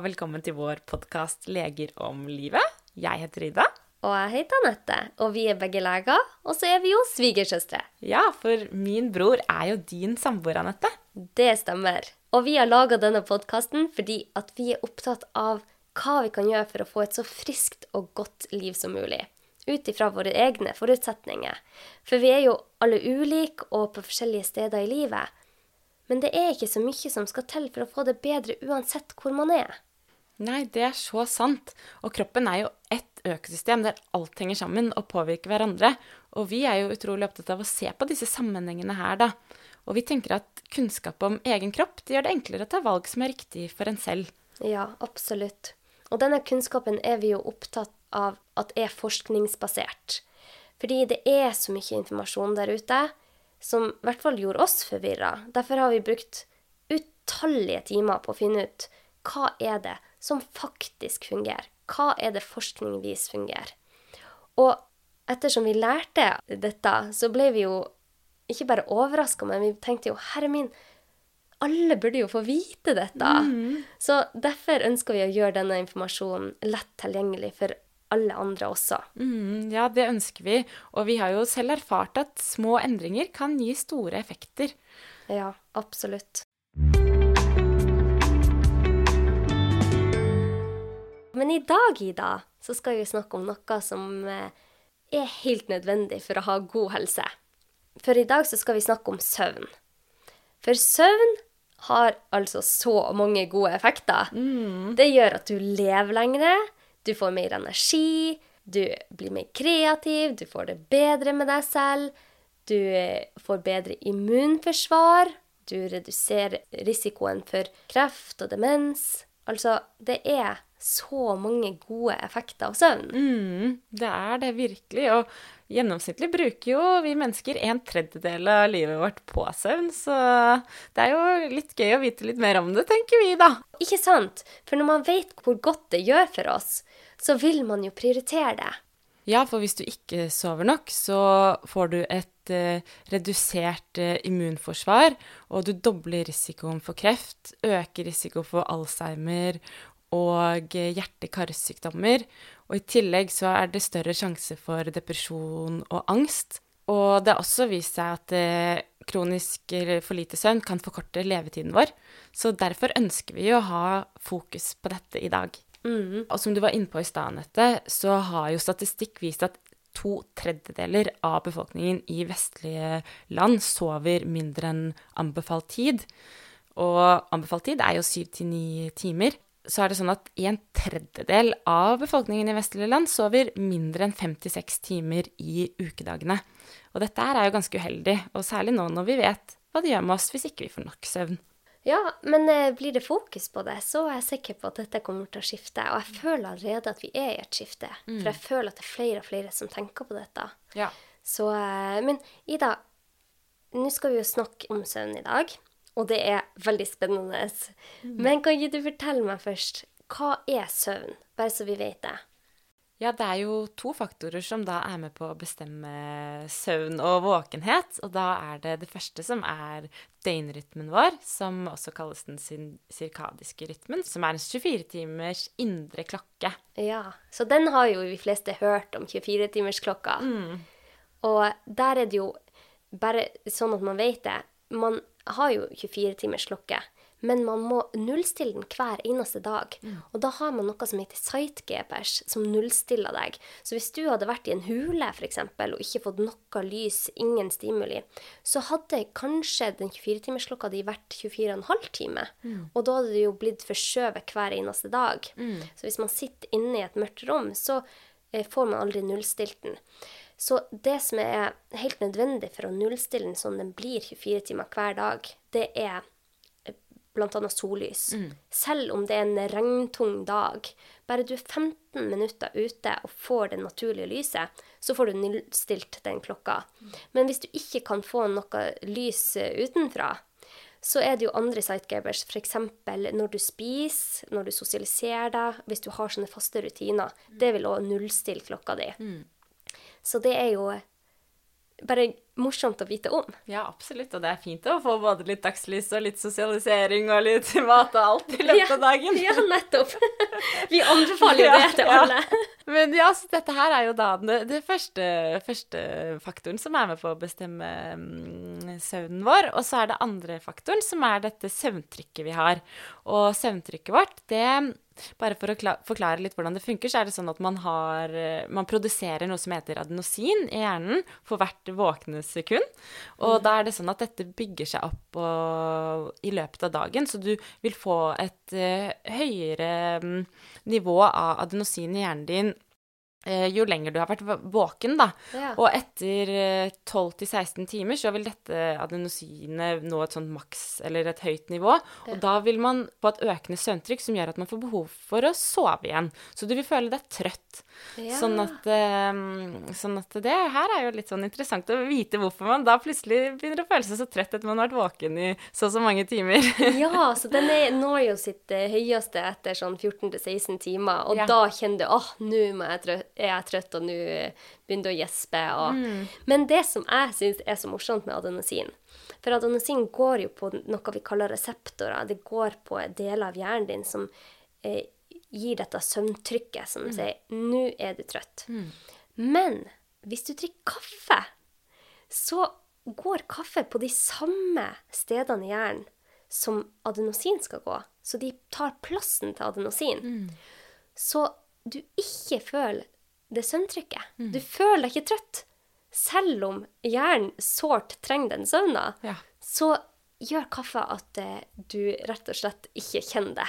og velkommen til vår podkast 'Leger om livet'. Jeg heter Ida. Og jeg heter Anette, og vi er begge leger, og så er vi jo svigersøstre. Ja, for min bror er jo din samboer, Anette. Det stemmer. Og vi har laga denne podkasten fordi at vi er opptatt av hva vi kan gjøre for å få et så friskt og godt liv som mulig. Ut ifra våre egne forutsetninger. For vi er jo alle ulike og på forskjellige steder i livet. Men det er ikke så mye som skal til for å få det bedre uansett hvor man er. Nei, det er så sant. Og kroppen er jo ett økosystem der alt henger sammen og påvirker hverandre. Og vi er jo utrolig opptatt av å se på disse sammenhengene her, da. Og vi tenker at kunnskap om egen kropp det gjør det enklere å ta valg som er riktig for en selv. Ja, absolutt. Og denne kunnskapen er vi jo opptatt av at er forskningsbasert. Fordi det er så mye informasjon der ute som i hvert fall gjorde oss forvirra. Derfor har vi brukt utallige timer på å finne ut hva er det som faktisk fungerer. Hva er det forskning viser fungerer? Og ettersom vi lærte dette, så ble vi jo ikke bare overraska, men vi tenkte jo herre min, alle burde jo få vite dette. Mm. Så derfor ønsker vi å gjøre denne informasjonen lett tilgjengelig for alle andre også. Mm, ja, det ønsker vi. Og vi har jo selv erfart at små endringer kan gi store effekter. Ja, absolutt. Men i dag, Ida, så skal vi snakke om noe som eh, er helt nødvendig for å ha god helse. For i dag så skal vi snakke om søvn. For søvn har altså så mange gode effekter. Mm. Det gjør at du lever lengre, du får mer energi, du blir mer kreativ, du får det bedre med deg selv, du eh, får bedre immunforsvar, du reduserer risikoen for kreft og demens. Altså, det er så mange gode effekter av søvn. Mm, det er det virkelig. Og gjennomsnittlig bruker jo vi mennesker en tredjedel av livet vårt på søvn, så det er jo litt gøy å vite litt mer om det, tenker vi da. Ikke sant? For når man vet hvor godt det gjør for oss, så vil man jo prioritere det. Ja, for hvis du ikke sover nok, så får du et eh, redusert eh, immunforsvar, og du dobler risikoen for kreft, øker risiko for Alzheimer og hjerte-karsykdommer. Og i tillegg så er det større sjanse for depresjon og angst. Og det har også vist seg at eh, kronisk for lite søvn kan forkorte levetiden vår. Så derfor ønsker vi å ha fokus på dette i dag. Mm. Og som du var inne på i stad, Anette, så har jo statistikk vist at to tredjedeler av befolkningen i vestlige land sover mindre enn anbefalt tid. Og anbefalt tid er jo syv til ni timer så er det sånn at en tredjedel av befolkningen i vestlige land sover mindre enn 56 timer i ukedagene. Og dette er jo ganske uheldig, og særlig nå når vi vet hva det gjør med oss hvis ikke vi får nok søvn. Ja, men eh, blir det fokus på det, så er jeg sikker på at dette kommer til å skifte. Og jeg føler allerede at vi er i et skifte. Mm. For jeg føler at det er flere og flere som tenker på dette. Ja. Så, eh, men Ida, nå skal vi jo snakke om søvn i dag og det er veldig spennende. Mm. Men kan ikke du fortelle meg først, hva er søvn? Bare så vi vet det. Ja, det er jo to faktorer som da er med på å bestemme søvn og våkenhet. Og da er det det første som er døgnrytmen vår, som også kalles den sirkadiske rytmen, som er en 24-timers indre klokke. Ja, så den har jo vi fleste hørt om, 24-timersklokka. Mm. Og der er det jo bare sånn at man vet det. Man har jo 24 timers klokke, men man må nullstille den hver eneste dag. Mm. Og da har man noe som heter sight-GPS, som nullstiller deg. Så hvis du hadde vært i en hule for eksempel, og ikke fått noe lys, ingen stimuli, så hadde kanskje den 24-timersklokka di vært 24,5 timer. Mm. Og da hadde det jo blitt forskjøvet hver eneste dag. Mm. Så hvis man sitter inne i et mørkt rom, så eh, får man aldri nullstilt den. Så det som er helt nødvendig for å nullstille den sånn den blir 24 timer hver dag, det er eh, bl.a. sollys. Mm. Selv om det er en regntung dag. Bare du er 15 minutter ute og får det naturlige lyset, så får du nullstilt den klokka. Mm. Men hvis du ikke kan få noe lys eh, utenfra, så er det jo andre sightgabers, f.eks. når du spiser, når du sosialiserer deg, hvis du har sånne faste rutiner. Mm. Det vil òg nullstille klokka di. Mm. Så det er jo bare morsomt å vite om. Ja, absolutt. Og det er fint å få både litt dagslys og litt sosialisering og litt mat og alt i løpet av dagen. Ja, nettopp. Vi anbefaler jo det til Ja, alle. ja. Men ja, så dette her er jo da det, det første, første faktoren som er med på å bestemme mm, søvnen vår. Og så er det andre faktoren, som er dette søvntrykket vi har. Og søvntrykket vårt, det bare for å forklare litt hvordan det funker, så er det sånn at man, har, eh, man produserer noe som heter adenosin i hjernen for hvert våkne sekund. Og da er det sånn at dette bygger seg opp og, i løpet av dagen, så du vil få et uh, høyere um, nivå av adenosin i hjernen din jo lenger du har vært våken, da. Ja. Og etter eh, 12-16 timer så vil dette adenosinet nå et sånt maks, eller et høyt nivå. Og da vil man få et økende søvntrykk som gjør at man får behov for å sove igjen. Så du vil føle deg trøtt. Ja. Sånn, at, eh, sånn at det her er jo litt sånn interessant å vite hvorfor man da plutselig begynner å føle seg så trøtt etter man har vært våken i så og så mange timer. Ja, så den er, når jo sitt eh, høyeste etter sånn 14-16 timer, og Ja. da kjenner du åh, nå må jeg trø- er jeg trøtt, og nå eh, begynner du å gjespe. Og... Mm. Men det som jeg syns er så morsomt med adenosin For adenosin går jo på noe vi kaller reseptorer. Det går på deler av hjernen din som eh, gir dette søvntrykket, som Mm. sier 'nå er du trøtt'. Men hvis du drikker kaffe, så går kaffe på de samme stedene i hjernen som adenosin skal gå. Så de tar plassen til adenosin. Så du ikke føler det søvntrykket. Du føler deg ikke trøtt. Selv om hjernen sårt trenger den søvna, Ja. så gjør kaffe at eh, du rett og slett ikke kjenner det.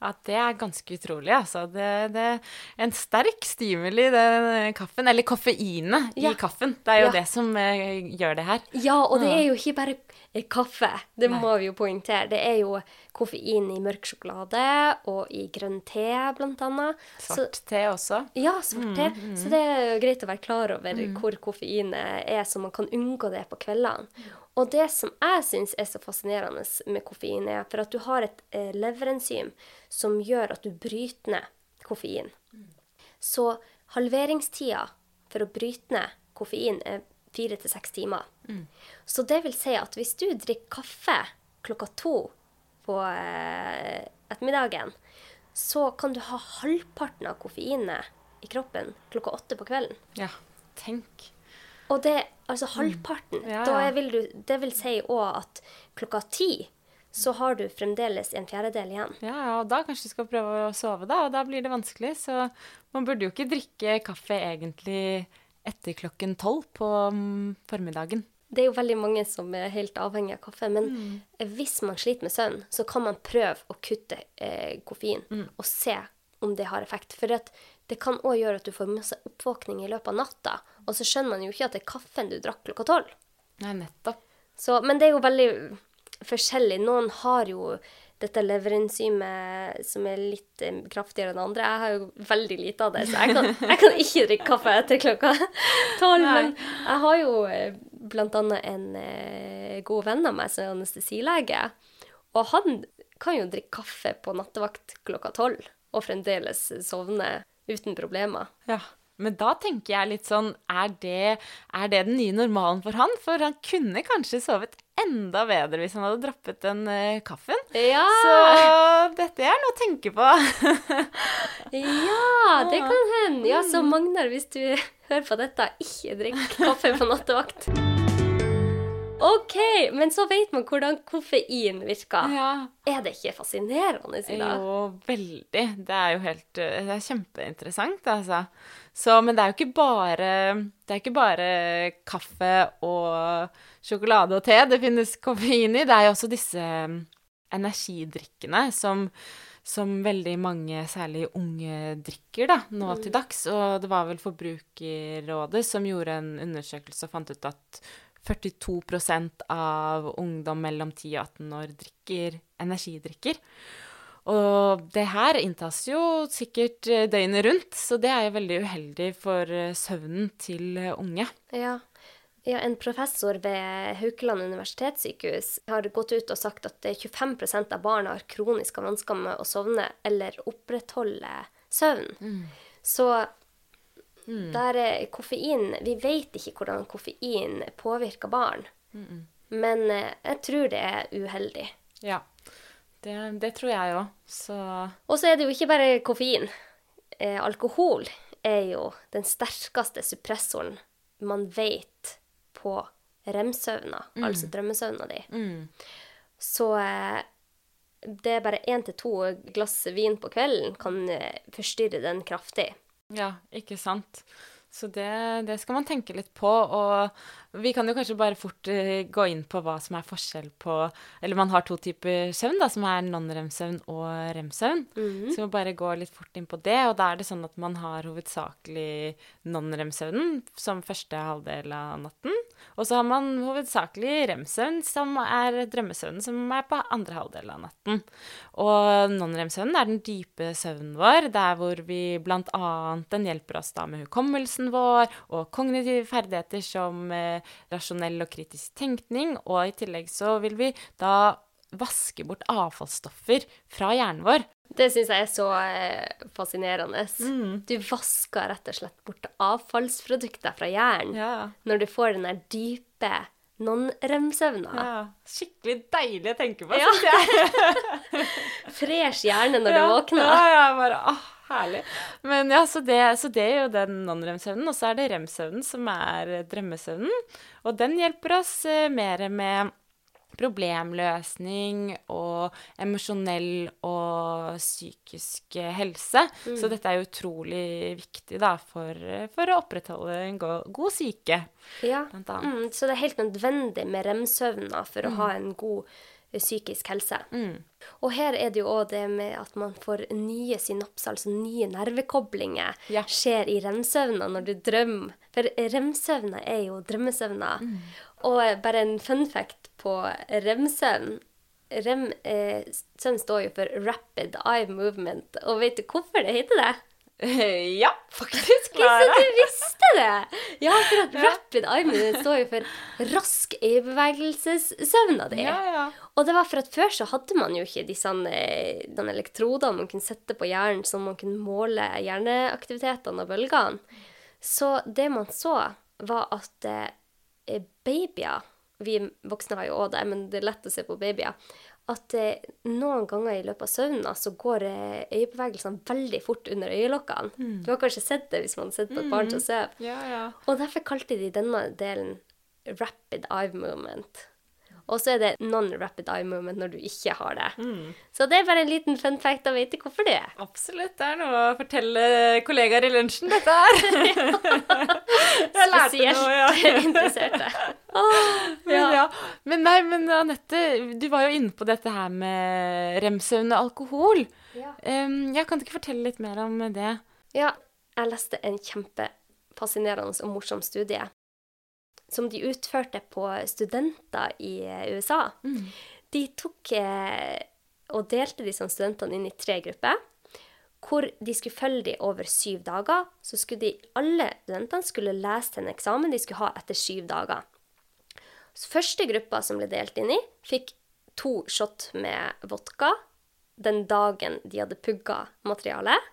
Ja, det er ganske utrolig, altså. Det, det er en sterk stimuli, den kaffen. Eller koffeinet Ja. i kaffen. Det er jo Ja. det som eh, gjør det her. Ja, og det er jo ikke bare eh, kaffe. Det Nei. må vi jo poengtere. Det er jo koffein i mørk sjokolade og i grønn te, blant annet. Svart te også. ja, svart te. Så det er jo greit å være klar over Mm. hvor koffeinet er, så man kan unngå det på kveldene. Og det som jeg syns er så fascinerende med koffein, er for at du har et eh, leverenzym som gjør at du bryter ned koffein. Så halveringstida for å bryte ned koffein er fire til seks timer. Så det vil si at hvis du drikker kaffe klokka to på eh, ettermiddagen, så kan du ha halvparten av koffeinet i kroppen klokka åtte på kvelden. Ja, tenk. Og det, altså halvparten, Ja, da ja. er- vil du, det vil si òg at klokka ti så har du fremdeles en fjerdedel igjen. Ja, ja, og da kanskje du skal prøve å sove, da, og da blir det vanskelig. Så man burde jo ikke drikke kaffe egentlig etter klokken tolv på mm, formiddagen. Det er jo veldig mange som er helt avhengig av kaffe, men Mm. hvis man sliter med søvn, så kan man prøve å kutte eh, koffein Mm. og se om det har effekt. For at det kan òg gjøre at du får masse oppvåkning i løpet av natta, og så skjønner man jo ikke at det er kaffen du drakk klokka tolv. Nei, nettopp. Så, men det er jo veldig forskjellig. Noen har jo dette leverenzymet som er litt eh, kraftigere enn andre. Jeg har jo veldig lite av det, så jeg kan, jeg kan ikke drikke kaffe etter klokka tolv. Men jeg har jo bl.a. blant annet en eh, god venn av meg som er anestesilege. Og han kan jo drikke kaffe på nattevakt klokka tolv og fremdeles sovne uten problemer. Ja. Men da tenker jeg litt sånn er det, er det den nye normalen for han? For han kunne kanskje sovet enda bedre hvis han hadde droppet den uh, kaffen. Ja! Så dette er noe å tenke på. Ja, det kan hende. Ja, så Magnar, hvis du hører på dette, ikke drikk kaffe på nattevakt. OK, men så vet man hvordan koffein virker. ja. Er det ikke fascinerende i dag? Jo, veldig. Det er jo helt eh, Det er kjempeinteressant, altså. Så, men det er jo ikke bare Det er ikke bare kaffe og sjokolade og te det finnes koffein i. Det er jo også disse mm, energidrikkene som, som veldig mange, særlig unge, drikker da, nå til dags. Og det var vel Forbrukerrådet som gjorde en undersøkelse og fant ut at 42% av ungdom mellom 10 og 18 år drikker energidrikker. Og det her inntas jo sikkert eh, døgnet rundt, så det er jo veldig uheldig for eh, søvnen til eh, unge. Ja. ja, en professor ved Haukeland universitetssykehus har gått ut og sagt at eh, 25% av barna har kroniske vansker med å sovne eller opprettholde søvn. Så Der er koffein Vi vet ikke hvordan koffein påvirker barn. Men eh, jeg tror det er uheldig. Ja. Det, det tror jeg òg. Så Og så er det jo ikke bare koffein. Eh, alkohol er jo den sterkeste suppressoren man vet på rem-søvna, altså drømmesøvna di. Så eh, det er bare én til to glass vin på kvelden kan eh, forstyrre den kraftig. Ja, ikke sant. Så det, det skal man tenke litt på. Og vi kan jo kanskje bare fort uh, gå inn på hva som er forskjell på Eller man har to typer søvn, da, som er non-rem-søvn og rem-søvn. Så vi må bare gå litt fort inn på det. Og da er det sånn at man har hovedsakelig non-rem-søvnen som første halvdel av natten. Og så har man hovedsakelig rem-søvn, som er drømmesøvnen, som er på andre halvdel av natten. Og non-rem-søvnen er den dype søvnen vår, der hvor vi blant annet Den hjelper oss da med hukommelsen vår og kognitive ferdigheter som eh, rasjonell og kritisk tenkning. Og i tillegg så vil vi da vaske bort avfallsstoffer fra hjernen vår. Det syns jeg er så fascinerende. fascinerende. Du vasker rett og slett bort avfallsprodukter fra hjernen Ja. når du får den der dype non-rem-søvna. ja. Skikkelig deilig å tenke på, Ja. syns jeg. Fresh hjerne når du våkner. Ja, ja, bare, åh, herlig. Men ja, så det, så det er jo den non-rem-søvnen. Og så er det rem-søvnen som er drømmesøvnen. Og den hjelper oss eh, mer med problemløsning og emosjonell og psykisk helse. helse. Så dette er utrolig viktig da, for, eh, for å opprettholde en go god syke, Ja. Mm, så det er helt nødvendig med rem-søvner for å ha en god eh, psykisk helse. Og her er det jo òg det med at man får nye synapser, altså nye nervekoblinger, Ja. skjer i rem-søvna når du drømmer. For rem-søvna er jo drømmesøvna. Og eh, bare en fun fact på remsøvn. Rem, eh, søvn står jo for rapid eye movement, og vet du hvorfor det heter det? Ja, faktisk. Så du visste det! Ja, for at rapid eye movement står jo for rask øyebevegelsessøvna di. Ja, ja. Og det var for at før så hadde man jo ikke disse den elektrodene man kunne sette på hjernen, som man kunne måle hjerneaktivitetene og bølgene. Så det man så, var at eh, babyer Vi voksne har jo òg det, men det er lett å se på babyer. At eh, noen ganger i løpet av søvna så går eh, øyebevegelsene veldig fort under øyelokkene. Du har kanskje sett det hvis man har sett på et barn som sover. Ja, ja. Og derfor kalte de denne delen rapid eye movement. Og så er det non-rapid eye movement når du ikke har det. Så det er bare en liten fun fact å vite hvorfor det er. Absolutt. Det er noe å fortelle kollegaer i lunsjen, dette her. Jeg lærte Spesielt noe, ja. interesserte. Men, ja. men nei, men Anette, du var jo inne på dette her med rem-søvn og alkohol. Ja. Um, jeg kan du ikke fortelle litt mer om det? Ja, jeg leste en kjempefascinerende og morsom studie som de utførte på studenter i USA. USA. De tok eh, og delte disse studentene inn i tre grupper, hvor de skulle følge dem over syv dager. Så skulle de, alle studentene skulle lese til en eksamen de skulle ha etter syv dager. Så første gruppa som ble delt inn i, fikk to shot med vodka den dagen de hadde pugga materialet.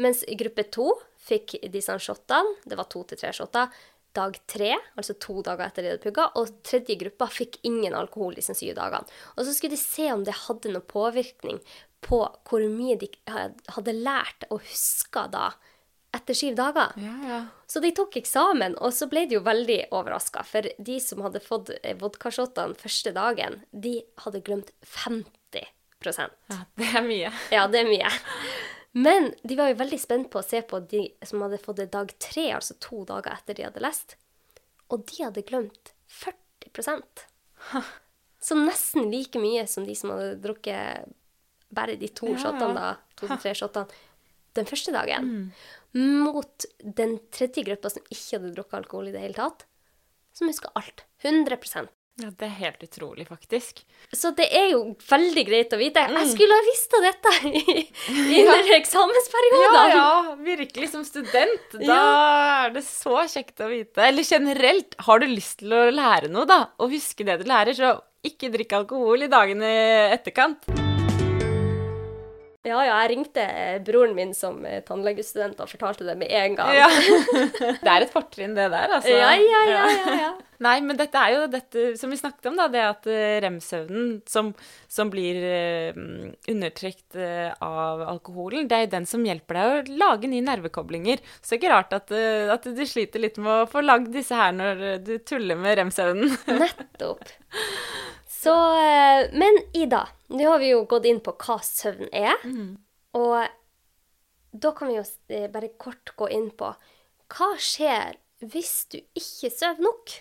Mens gruppe to fikk disse shotene, det var to til tre shotter, dag tre, altså to dager etter de hadde pugga. Og tredje gruppa fikk ingen alkohol disse syv dagene. Og så skulle de se om det hadde noen påvirkning på hvor mye de hadde lært og huska da etter syv dager. Ja, ja. Så de tok eksamen, og så ble de jo veldig overraska. For de som hadde fått eh, vodkashottene første dagen, de hadde glemt 50% ja det er mye. Ja, det er mye. Men de var jo veldig spent på å se på de som hadde fått det dag tre, altså to dager etter de hadde lest. Og de hadde glemt 40% Så nesten like mye som de som hadde drukket bare de to Ja. shottene, da, To-tre shottene, den første dagen. Mot den tredje gruppa som ikke hadde drukket alkohol i det hele tatt, som huska alt. 100 Ja, Det er helt utrolig, faktisk. Så det er jo veldig greit å vite. Mm. Jeg skulle ha visst av dette i, under eksamensperioden. Ja, ja, virkelig som student. Da er det så kjekt å vite. Eller generelt, har du lyst til å lære noe, da, og huske det du lærer, så ikke drikk alkohol i dagene i etterkant. Ja, ja, jeg ringte eh, broren min som eh, tannlegestudent og fortalte det med en gang. Ja. det er et fortrinn, det der, altså. ja, ja, ja, ja, ja. Nei, men dette er jo dette som vi snakket om, da. Det at eh, rem-søvnen som, som blir eh, undertrykt av alkoholen, det er jo den som hjelper deg å lage nye nervekoblinger. Så det er ikke rart at, at du sliter litt med å få lagd disse her når du tuller med rem-søvnen. Nettopp. Så eh, Men Ida, nå har vi jo gått inn på hva søvn er. Og da kan vi jo eh, bare kort gå inn på hva skjer hvis du ikke sover nok?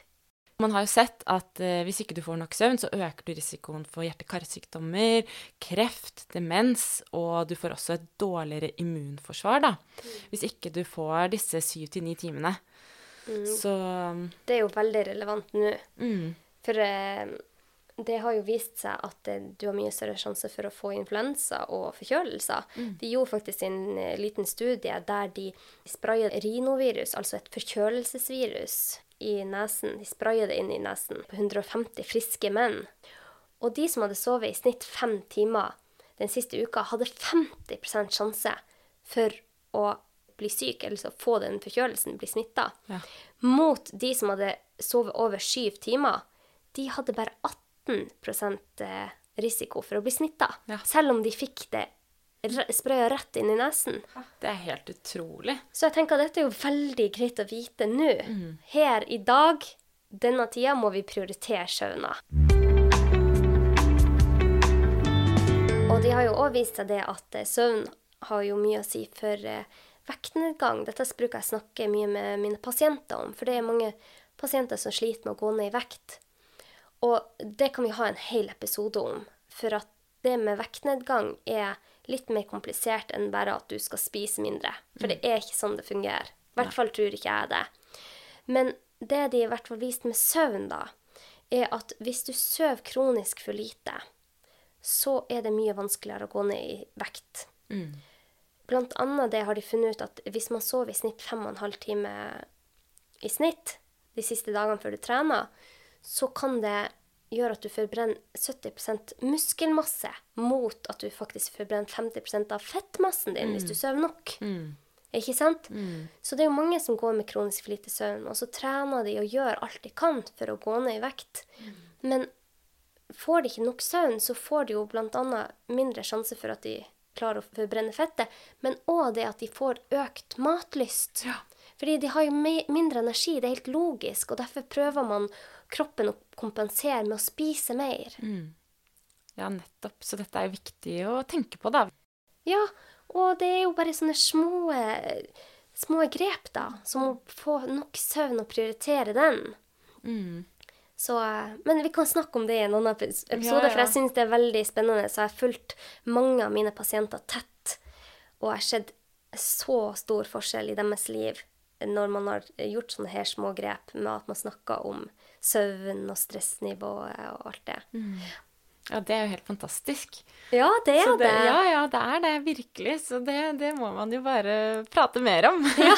Man har jo sett at eh, hvis ikke du får nok søvn, så øker du risikoen for hjerte-karsykdommer, kreft, demens, og du får også et dårligere immunforsvar, da. Hvis ikke du får disse syv til ni timene. Så Det er jo veldig relevant nå. mm, For eh, det har jo vist seg at eh, du har mye større sjanse for å få influensa og forkjølelser. De gjorde faktisk en eh, liten studie der de sprayet rinovirus, altså et forkjølelsesvirus, i nesen. De sprayet det inn i nesen på 150 friske menn. Og de som hadde sovet i snitt fem timer den siste uka, hadde 50% sjanse for å bli syk, eller så få den forkjølelsen, bli smitta. Ja. Mot de som hadde sovet over syv timer, de hadde bare 18 eh, risiko for å bli smitta. Ja. Selv om de fikk det sprøya rett inn i nesen. det er helt utrolig. Så jeg tenker at dette er jo veldig greit å vite nå. Mm. Her i dag, denne tida, må vi prioritere søvna. Og de har jo òg vist seg det at eh, søvn har jo mye å si for eh, vektnedgang. Dette bruker jeg snakke mye med mine pasienter om, for det er mange pasienter som sliter med å gå ned i vekt. Og det kan vi ha en hel episode om, for at det med vektnedgang er litt mer komplisert enn bare at du skal spise mindre. For det er ikke sånn det fungerer. I hvert fall tror ikke jeg det. Men det de i hvert fall viste med søvn, da, er at hvis du sover kronisk for lite, så er det mye vanskeligere å gå ned i vekt. Blant annet det har de funnet ut at hvis man sover i snitt fem og en halv time i snitt de siste dagene før du trener, så kan det gjøre at du forbrenner 70% muskelmasse mot at du faktisk forbrenner 50% av fettmassen din hvis du sover nok. Ikke sant? Så det er jo mange som går med kronisk for lite søvn, og så trener de og gjør alt de kan for å gå ned i vekt. Men får de ikke nok søvn, så får de jo bl.a. mindre sjanse for at de klarer å forbrenne fettet, men òg det at de får økt matlyst. Fordi de har jo mindre energi, det er helt logisk, og derfor prøver man kroppen å kompensere med å spise mer. Ja, nettopp. Så dette er viktig å tenke på, da. Ja, og det er jo bare sånne små, små grep, da, som å få nok søvn og prioritere den. Så, eh, men vi kan snakke om det i en annen episode, Ja, for jeg syns det er veldig spennende. Så jeg har fulgt mange av mine pasienter tett, og jeg har sett så stor forskjell i deres liv når man har gjort sånne her små grep med at man snakker om søvn og stressnivået og alt det. Ja, det er jo helt fantastisk. Ja, det er det. det, ja, ja, det er det virkelig. Så det, det må man jo bare prate mer om. Ja,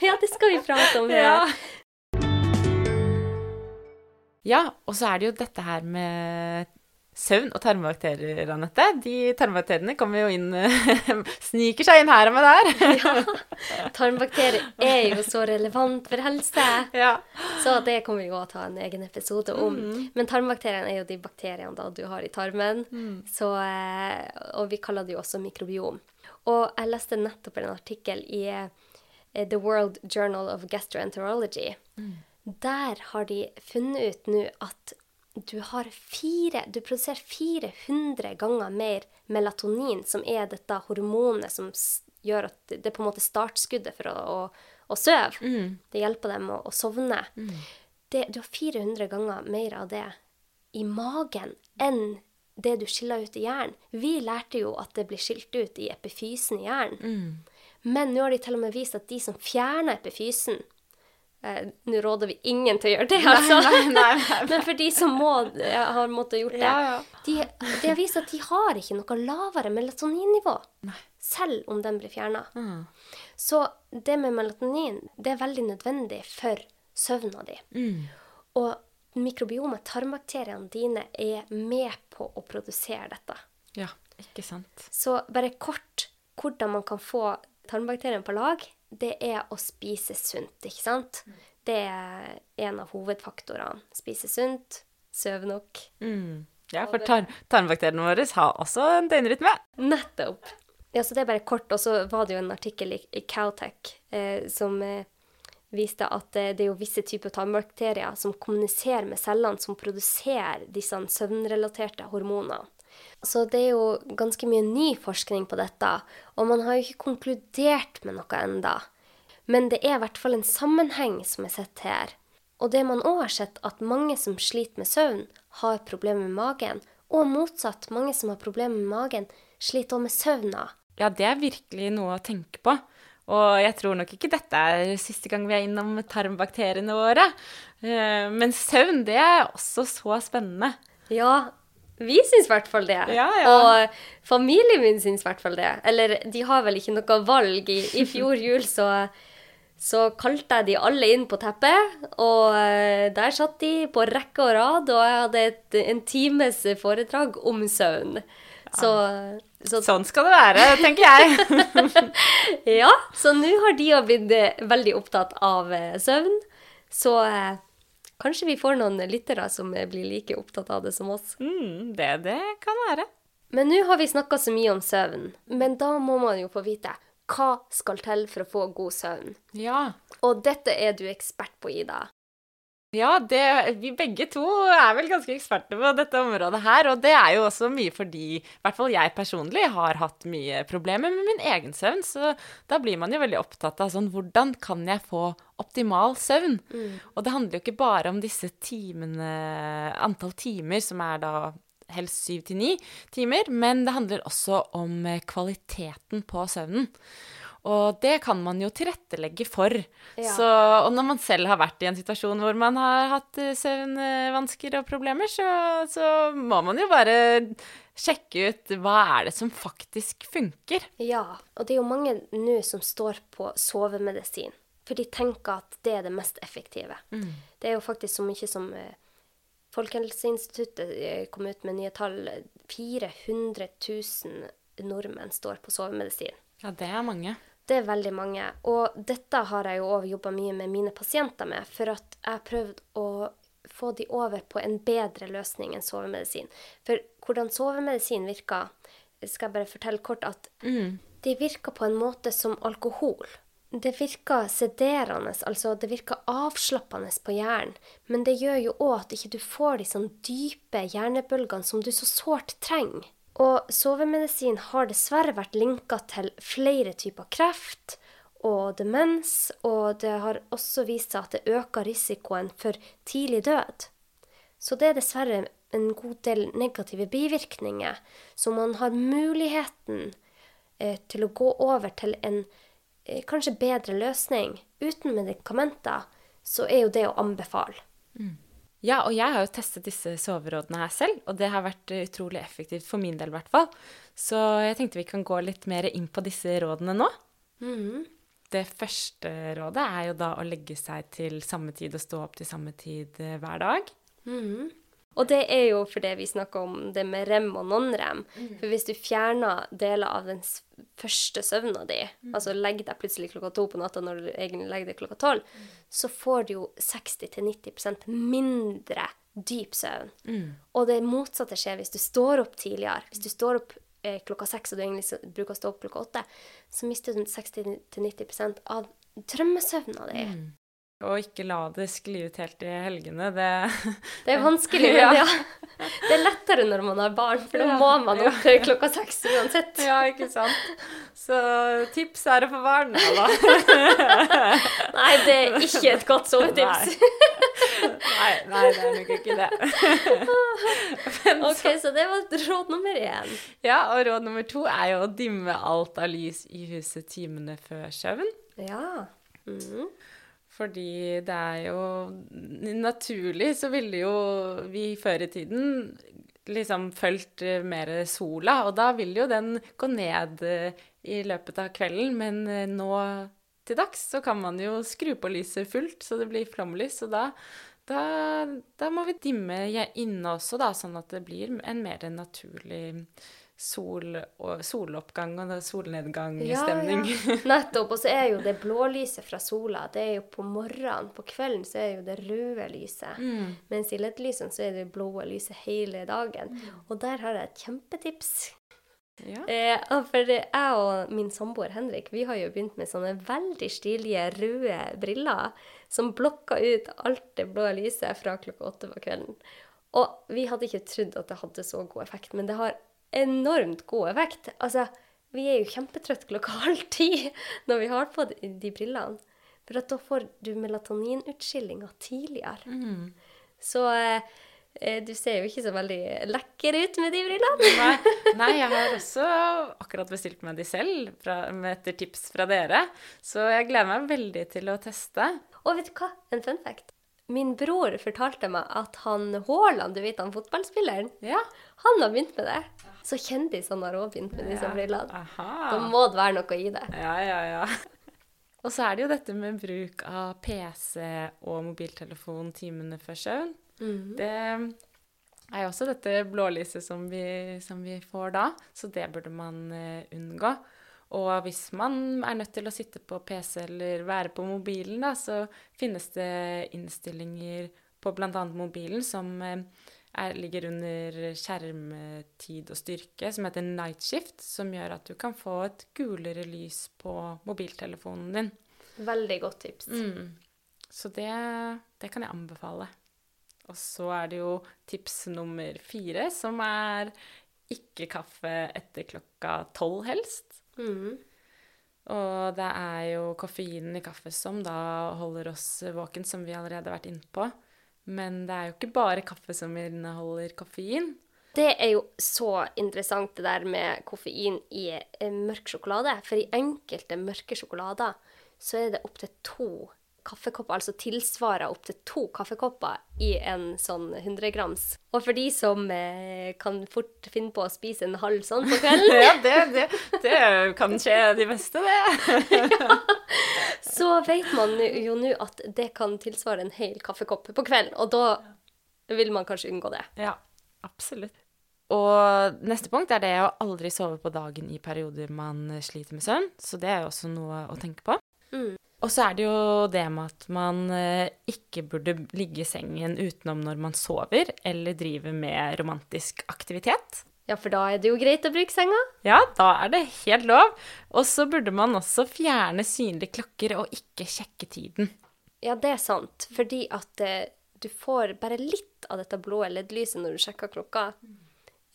ja, det skal vi prate om. Ja. Ja. ja, og så er det jo dette her med søvn og tarmbakterier, Anette. De tarmbakteriene kommer jo inn Sniker seg inn her og med der. ja. Tarmbakterier er jo så relevant for helse. ja. Så det kommer vi jo å ta en egen episode om. Men tarmbakteriene er jo de bakteriene da du har i tarmen. Så, eh, og vi kaller det jo også mikrobiom. Og jeg leste nettopp en artikkel i eh, The World Journal of Gastroenterology. Der har de funnet ut nå at du har fire Du produserer 400 ganger mer melatonin, som er dette hormonet som gjør at det er på en måte startskuddet for å, å, å sove. Det hjelper dem å, å sovne. Det, du har 400 ganger mer av det i magen enn det du skiller ut i hjernen. Vi lærte jo at det blir skilt ut i epifysen i hjernen. Men nå har de til og med vist at de som fjerner epifysen eh, Nå råder vi ingen til å gjøre det, altså. nei, nei, nei. Men for de som må, har måttet gjort det, Ja, ja. De, de har vist at de har ikke noe lavere melatoninnivå. Selv om den blir fjerna. Mm. Så det med melatonin det er veldig nødvendig for søvna di. Og mikrobiomet, tarmbakteriene dine, er med på å produsere dette. ja. Ikke sant. Så bare kort hvordan man kan få tarmbakteriene på lag, det er å spise sunt, ikke sant? Det er en av hovedfaktorene. Spise sunt, sove nok. Mm. Ja, for tar tarmbakteriene våre har også en døgnrytme. Nettopp. Ja, så det er bare kort. Og så var det jo en artikkel i, i Caltech eh, som eh, viste at eh, det er jo visse typer tarmbakterier som kommuniserer med cellene som produserer disse søvnrelaterte hormonene. Så det er jo ganske mye ny forskning på dette, og man har jo ikke konkludert med noe enda. Men det er i hvert fall en sammenheng som er sett her. Og det man òg har sett, at mange som sliter med søvn, har problemer med magen. Og motsatt, mange som har problemer med magen, sliter òg med søvna. Ja, det er virkelig noe å tenke på. Og jeg tror nok ikke dette er siste gang vi er innom tarmbakteriene våre. Eh, men søvn, det er også så spennende. Ja, vi syns i hvert fall det. Ja, ja. Og familien min syns i hvert fall det. Eller de har vel ikke noe valg. I, i fjor jul så, så kalte jeg de alle inn på teppet, og eh, der satt de på rekke og rad, og jeg hadde et, en times foredrag om søvn. Så, så Sånn skal det være, tenker jeg. ja, så nå har de blitt eh, veldig opptatt av eh, søvn. Så kanskje vi får noen lyttere som blir like opptatt av det som oss. Mm, det, det kan være. Men nå har vi snakka så mye om søvn, men da må man jo få vite hva skal til for å få god søvn. Ja. Og dette er du ekspert på, Ida. Ja, det, vi begge to er vel ganske eksperter på dette området her. Og det er jo også mye fordi, i hvert fall jeg personlig, har hatt mye problemer med min egen søvn. Så da blir man jo veldig opptatt av sånn Hvordan kan jeg få optimal søvn? Og det handler jo ikke bare om disse timene, antall timer, som er da helst syv til ni timer, men det handler også om eh, kvaliteten på søvnen. Og det kan man jo tilrettelegge for. Ja. Så, og når man selv har vært i en situasjon hvor man har hatt eh, søvnvansker og problemer, så, så må man jo bare sjekke ut hva er det som faktisk funker. Ja, og det er jo mange nå som står på sovemedisin. For de tenker at det er det mest effektive. Det er jo faktisk så mye som eh, Folkehelseinstituttet eh, kom ut med nye tall. 400 000 nordmenn står på sovemedisin. Ja, det er mange. Det er veldig mange. Og dette har jeg jo òg jobba mye med mine pasienter med, for at jeg har prøvd å få de over på en bedre løsning enn sovemedisin. For hvordan sovemedisin virker, skal jeg bare fortelle kort at det virker på en måte som alkohol. Det virker sederende, altså det virker avslappende på hjernen, men det gjør jo òg at ikke du får de sånn dype hjernebølgene som du så sårt trenger. Og sovemedisin har dessverre vært linka til flere typer kreft og demens, og det har også vist seg at det øker risikoen for tidlig død. Så det er dessverre en god del negative bivirkninger, så man har muligheten eh, til å gå over til en eh, kanskje bedre løsning uten medikamenter, så er jo det å anbefale. Ja, og jeg har jo testet disse soverådene her selv, og det har vært eh, utrolig effektivt for min del i hvert fall. Så jeg tenkte vi kan gå litt mer inn på disse rådene nå. Det første rådet er jo da å legge seg til samme tid og stå opp til samme tid eh, hver dag. Og det er jo fordi vi snakker om det med rem og non-rem. For hvis du fjerner deler av den første søvna di, altså legger deg plutselig klokka to på natta når du egentlig legger deg klokka tolv, så får du jo 60-90% mindre dyp søvn. Og det motsatte skjer hvis du står opp tidligere. Hvis du står opp eh, klokka seks og du egentlig bruker å stå opp klokka åtte, så mister du 60-90% av drømmesøvna di. Og ikke la det skli ut helt i helgene. Det Det er vanskelig, men Ja. ja. Det er lettere når man har barn, for da Ja. må man opp til klokka seks uansett. Ja, ikke sant? Så tips er å få barn. Da. Nei, det er ikke et godt sovetips. Nei, nei, det er nok ikke det. Ok, så det var råd nummer én. Ja, og råd nummer to er jo å dimme alt av lys i huset timene før søvn. Ja. Mhm. Fordi det er jo Naturlig så ville jo vi før i tiden liksom fulgt mer sola, og da vil jo den gå ned eh, i løpet av kvelden, men eh, nå til dags så kan man jo skru på lyset fullt, så det blir flomlys, og da, da, da må vi dimme inne også, da, sånn at det blir en mer naturlig sol og soloppgang og Ja, solnedgang-stemning. ja. Nettopp. Og så er jo det blålyset fra sola, det er jo på morgenen. På kvelden så er jo det røde lyset. Mens i LED-lysene så er det blå lyset hele dagen. Og der har jeg et kjempetips. Ja. Eh, for jeg og min samboer Henrik vi har jo begynt med sånne veldig stilige røde briller som blokker ut alt det blå lyset fra klokka åtte på kvelden. Og vi hadde ikke trodd at det hadde så god effekt, men det har enormt god effekt. Altså, vi er jo kjempetrøtte klokka halv ti når vi har på de, de brillene. For da får du melatoninutskillinga tidligere. Så eh, eh, du ser jo ikke så veldig lekker ut med de brillene. Nei, nei, jeg har også akkurat bestilt meg de selv fra, etter tips fra dere. Så jeg gleder meg veldig til å teste. Og vet du hva? En fun fact. Min bror fortalte meg at han Haaland, du vet han fotballspilleren, Ja. han har begynt med det. Så kjendisene har òg begynt med disse brillene. Da må det være noe i det. Ja, ja, ja. Og så er det jo dette med bruk av PC og mobiltelefon timene før søvn. Det er jo også dette blålyset som vi, som vi får da, så det burde man uh, unngå. Og hvis man er nødt til å sitte på PC eller være på mobilen, da, så finnes det innstillinger på bl.a. mobilen som eh, er, ligger under skjermtid og styrke, som heter Night Shift, som gjør at du kan få et gulere lys på mobiltelefonen din. Veldig godt tips. Mm. Så det, det kan jeg anbefale. Og så er det jo tips nummer fire, som er ikke kaffe etter klokka tolv helst. Mhm. Og det er jo koffeinen i kaffe som da holder oss våken, som vi allerede har vært inne på. Men det er jo ikke bare kaffe som inneholder koffein. Det er jo så interessant det der med koffein i eh, mørk sjokolade. For i enkelte mørke sjokolader så er det opptil to kaffekopper, altså tilsvarer opptil to kaffekopper i en sånn 100 grams. Og for de som eh, kan fort finne på å spise en halv sånn på kvelden, Ja, det, det, det kan skje de beste, det. så vet man jo nå at det kan tilsvare en hel kaffekopp på kvelden. Og da vil man kanskje unngå det. Ja, absolutt. Og neste punkt er det å aldri sove på dagen i perioder man sliter med søvn. Så det er jo også noe å tenke på. Mm. Og så er det jo det med at man eh, ikke burde ligge i sengen utenom når man sover, eller driver med romantisk aktivitet. Ja, for da er det jo greit å bruke senga. Ja, da er det helt lov. Og så burde man også fjerne synlige klokker og ikke sjekke tiden. Ja, det er sant. Fordi at eh, du får bare litt av dette blå LED-lyset når du sjekker klokka,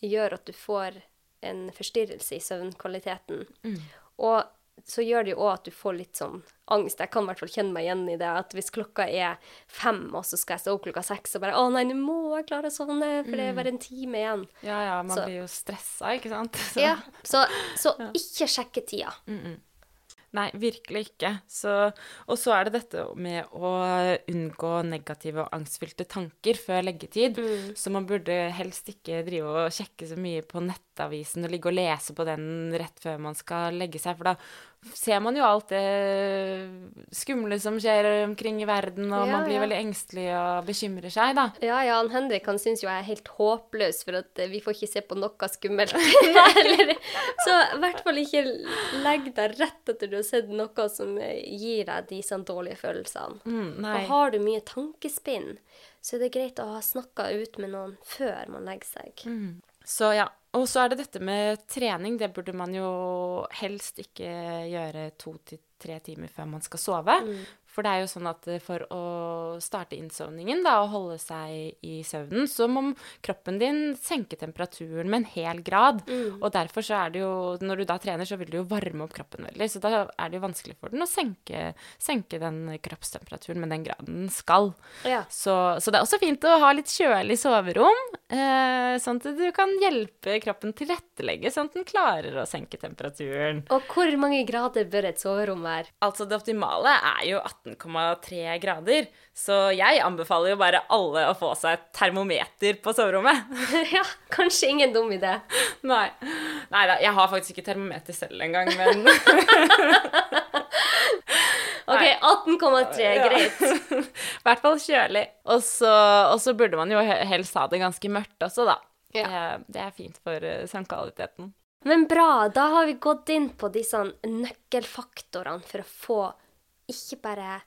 gjør at du får en forstyrrelse i søvnkvaliteten. Og så gjør det jo òg at du får litt sånn angst. Jeg kan i hvert fall kjenne meg igjen i det. At hvis klokka er fem, og så skal jeg stå opp klokka seks, og bare Å nei, nå må jeg klare å sovne, for det er bare en time igjen. Ja, ja, man Så- blir jo stressa, ikke sant? Så- Ja, Så, så ikke sjekke tida. Nei, virkelig ikke. Så, og så er det dette med å unngå negative og angstfylte tanker før leggetid. Så man burde helst ikke drive og sjekke så mye på nettavisen og ligge og lese på den rett før man skal legge seg, for da ser man jo alt det skumle som skjer omkring i verden, og Ja, man blir ja. veldig engstelig og bekymrer seg, da. Ja, ja, han Henrik han syns jo jeg er helt håpløs, for at eh, vi får ikke se på noe skummelt. Så i hvert fall ikke legg deg rett etter du har sett noe som eh, gir deg de sånn dårlige følelsene. Mm. Og har du mye tankespinn, så er det greit å ha snakka ut med noen før man legger seg. Så ja. Og så er det dette med trening. Det burde man jo helst ikke gjøre to til tre timer før man skal sove. For det er jo sånn at for å starte innsovningen da, og holde seg i søvnen, så må kroppen din senke temperaturen med en hel grad. Og derfor så er det jo Når du da trener, så vil du jo varme opp kroppen veldig. Så da er det jo vanskelig for den å senke, senke den kroppstemperaturen med den graden den skal. Ja. Så, så det er også fint å ha litt kjølig soverom, eh, sånn at du kan hjelpe kroppen tilrettelegge, sånn at den klarer å senke temperaturen. Og hvor mange grader bør et soverom være? Altså, det optimale er jo 18,3 grader, så jeg anbefaler jo bare alle å få seg et termometer på soverommet. ja, kanskje ingen dum idé. Nei. Nei da, jeg har faktisk ikke termometer selv engang, men OK, 18,3, Ja. greit. I hvert fall kjølig. Og så, og så burde man jo helst ha det ganske mørkt også, da. Ja. Det, er fint for eh, søvnkvaliteten. Men bra, da har vi gått inn på disse nøkkelfaktorene for å få ikke bare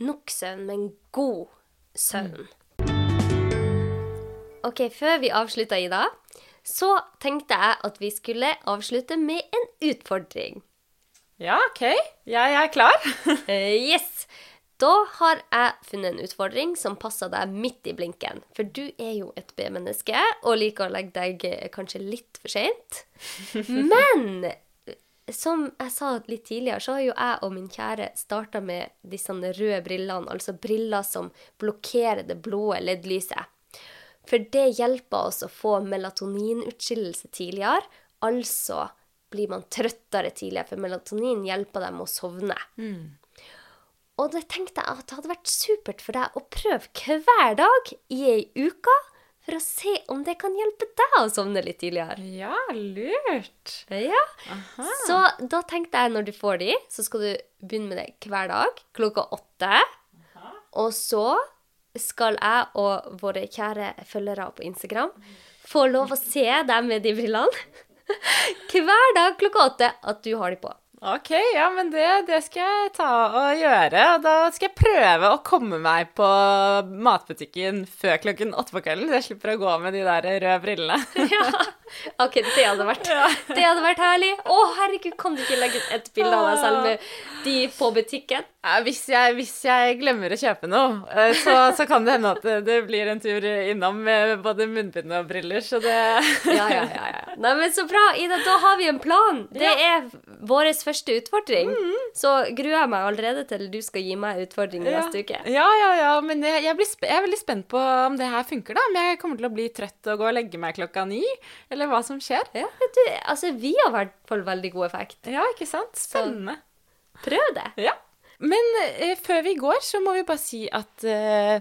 nok søvn, men god søvn. OK, før vi avslutter, Ida, så tenkte jeg at vi skulle avslutte med en utfordring. Ja, OK. Jeg er klar. Eh, yes! Da har jeg funnet en utfordring som passer deg midt i blinken. For du er jo et B-menneske og liker å legge deg eh, kanskje litt for seint. Men som jeg sa litt tidligere, så har jo jeg og min kjære starta med disse røde brillene, altså briller som blokkerer det blå leddlyset. For det hjelper oss å få melatoninutskillelse tidligere. Altså blir man trøttere tidligere, for melatonin hjelper dem å sovne. Og det tenkte jeg at det hadde vært supert for deg å prøve hver dag i ei uke, for å se om det kan hjelpe deg å sovne litt tidligere. Ja, lurt. Ja. Så da tenkte jeg når du får de, så skal du begynne med det hver dag klokka åtte. Og så skal jeg og våre kjære følgere på Instagram få lov å se deg med de brillene hver dag klokka åtte at du har de på. OK, ja, men det, det skal jeg ta og gjøre. Og da skal jeg prøve å komme meg på matbutikken før klokken åtte på kvelden, så jeg slipper å gå med de der røde brillene. Ja. OK, det hadde vært, det hadde vært herlig. Å, herregud, kan du ikke legge ut et bilde av deg selv med de på butikken? Ja, hvis, jeg, hvis jeg glemmer å kjøpe noe, eh, så, så kan det hende at det, blir en tur innom med både munnbind og briller, så det Ja, ja, ja. ja. Nei, men Så bra, Ida. Da har vi en plan. Det er vår første utfordring. Så gruer jeg meg allerede til du skal gi meg utfordring ja. neste uke. Ja, ja, ja, men jeg, jeg, jeg er veldig spent på om det her funker, da. Om jeg kommer til å bli trøtt og gå og legge meg klokka ni, eller hva som skjer. Ja, du, altså, vi har i hvert fall veldig god effekt. Ja, ikke sant? Spennende. Prøv det. Ja. Men eh, før vi går, så må vi bare si at eh,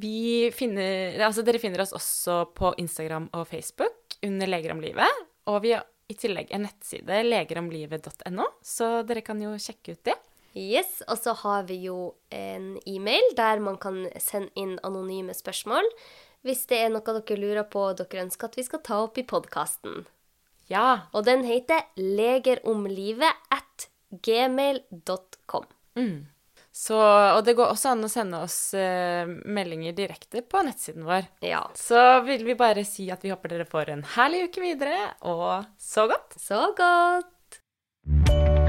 vi finner Altså, dere finner oss også på Instagram og Facebook under Leger om livet. Og vi i tillegg en nettside, legeromlivet.no, så dere kan jo sjekke ut det. Yes, Og så har vi jo en e-mail der man kan sende inn anonyme spørsmål hvis det er noe dere lurer på og dere ønsker at vi skal ta opp i podkasten. Ja. Og den heter legeromlivet at gmail.com. Så, og det går også an å sende oss uh, meldinger direkte på nettsiden vår. Ja. Så vil vi bare si at vi håper dere får en herlig uke videre, og så godt! Så godt!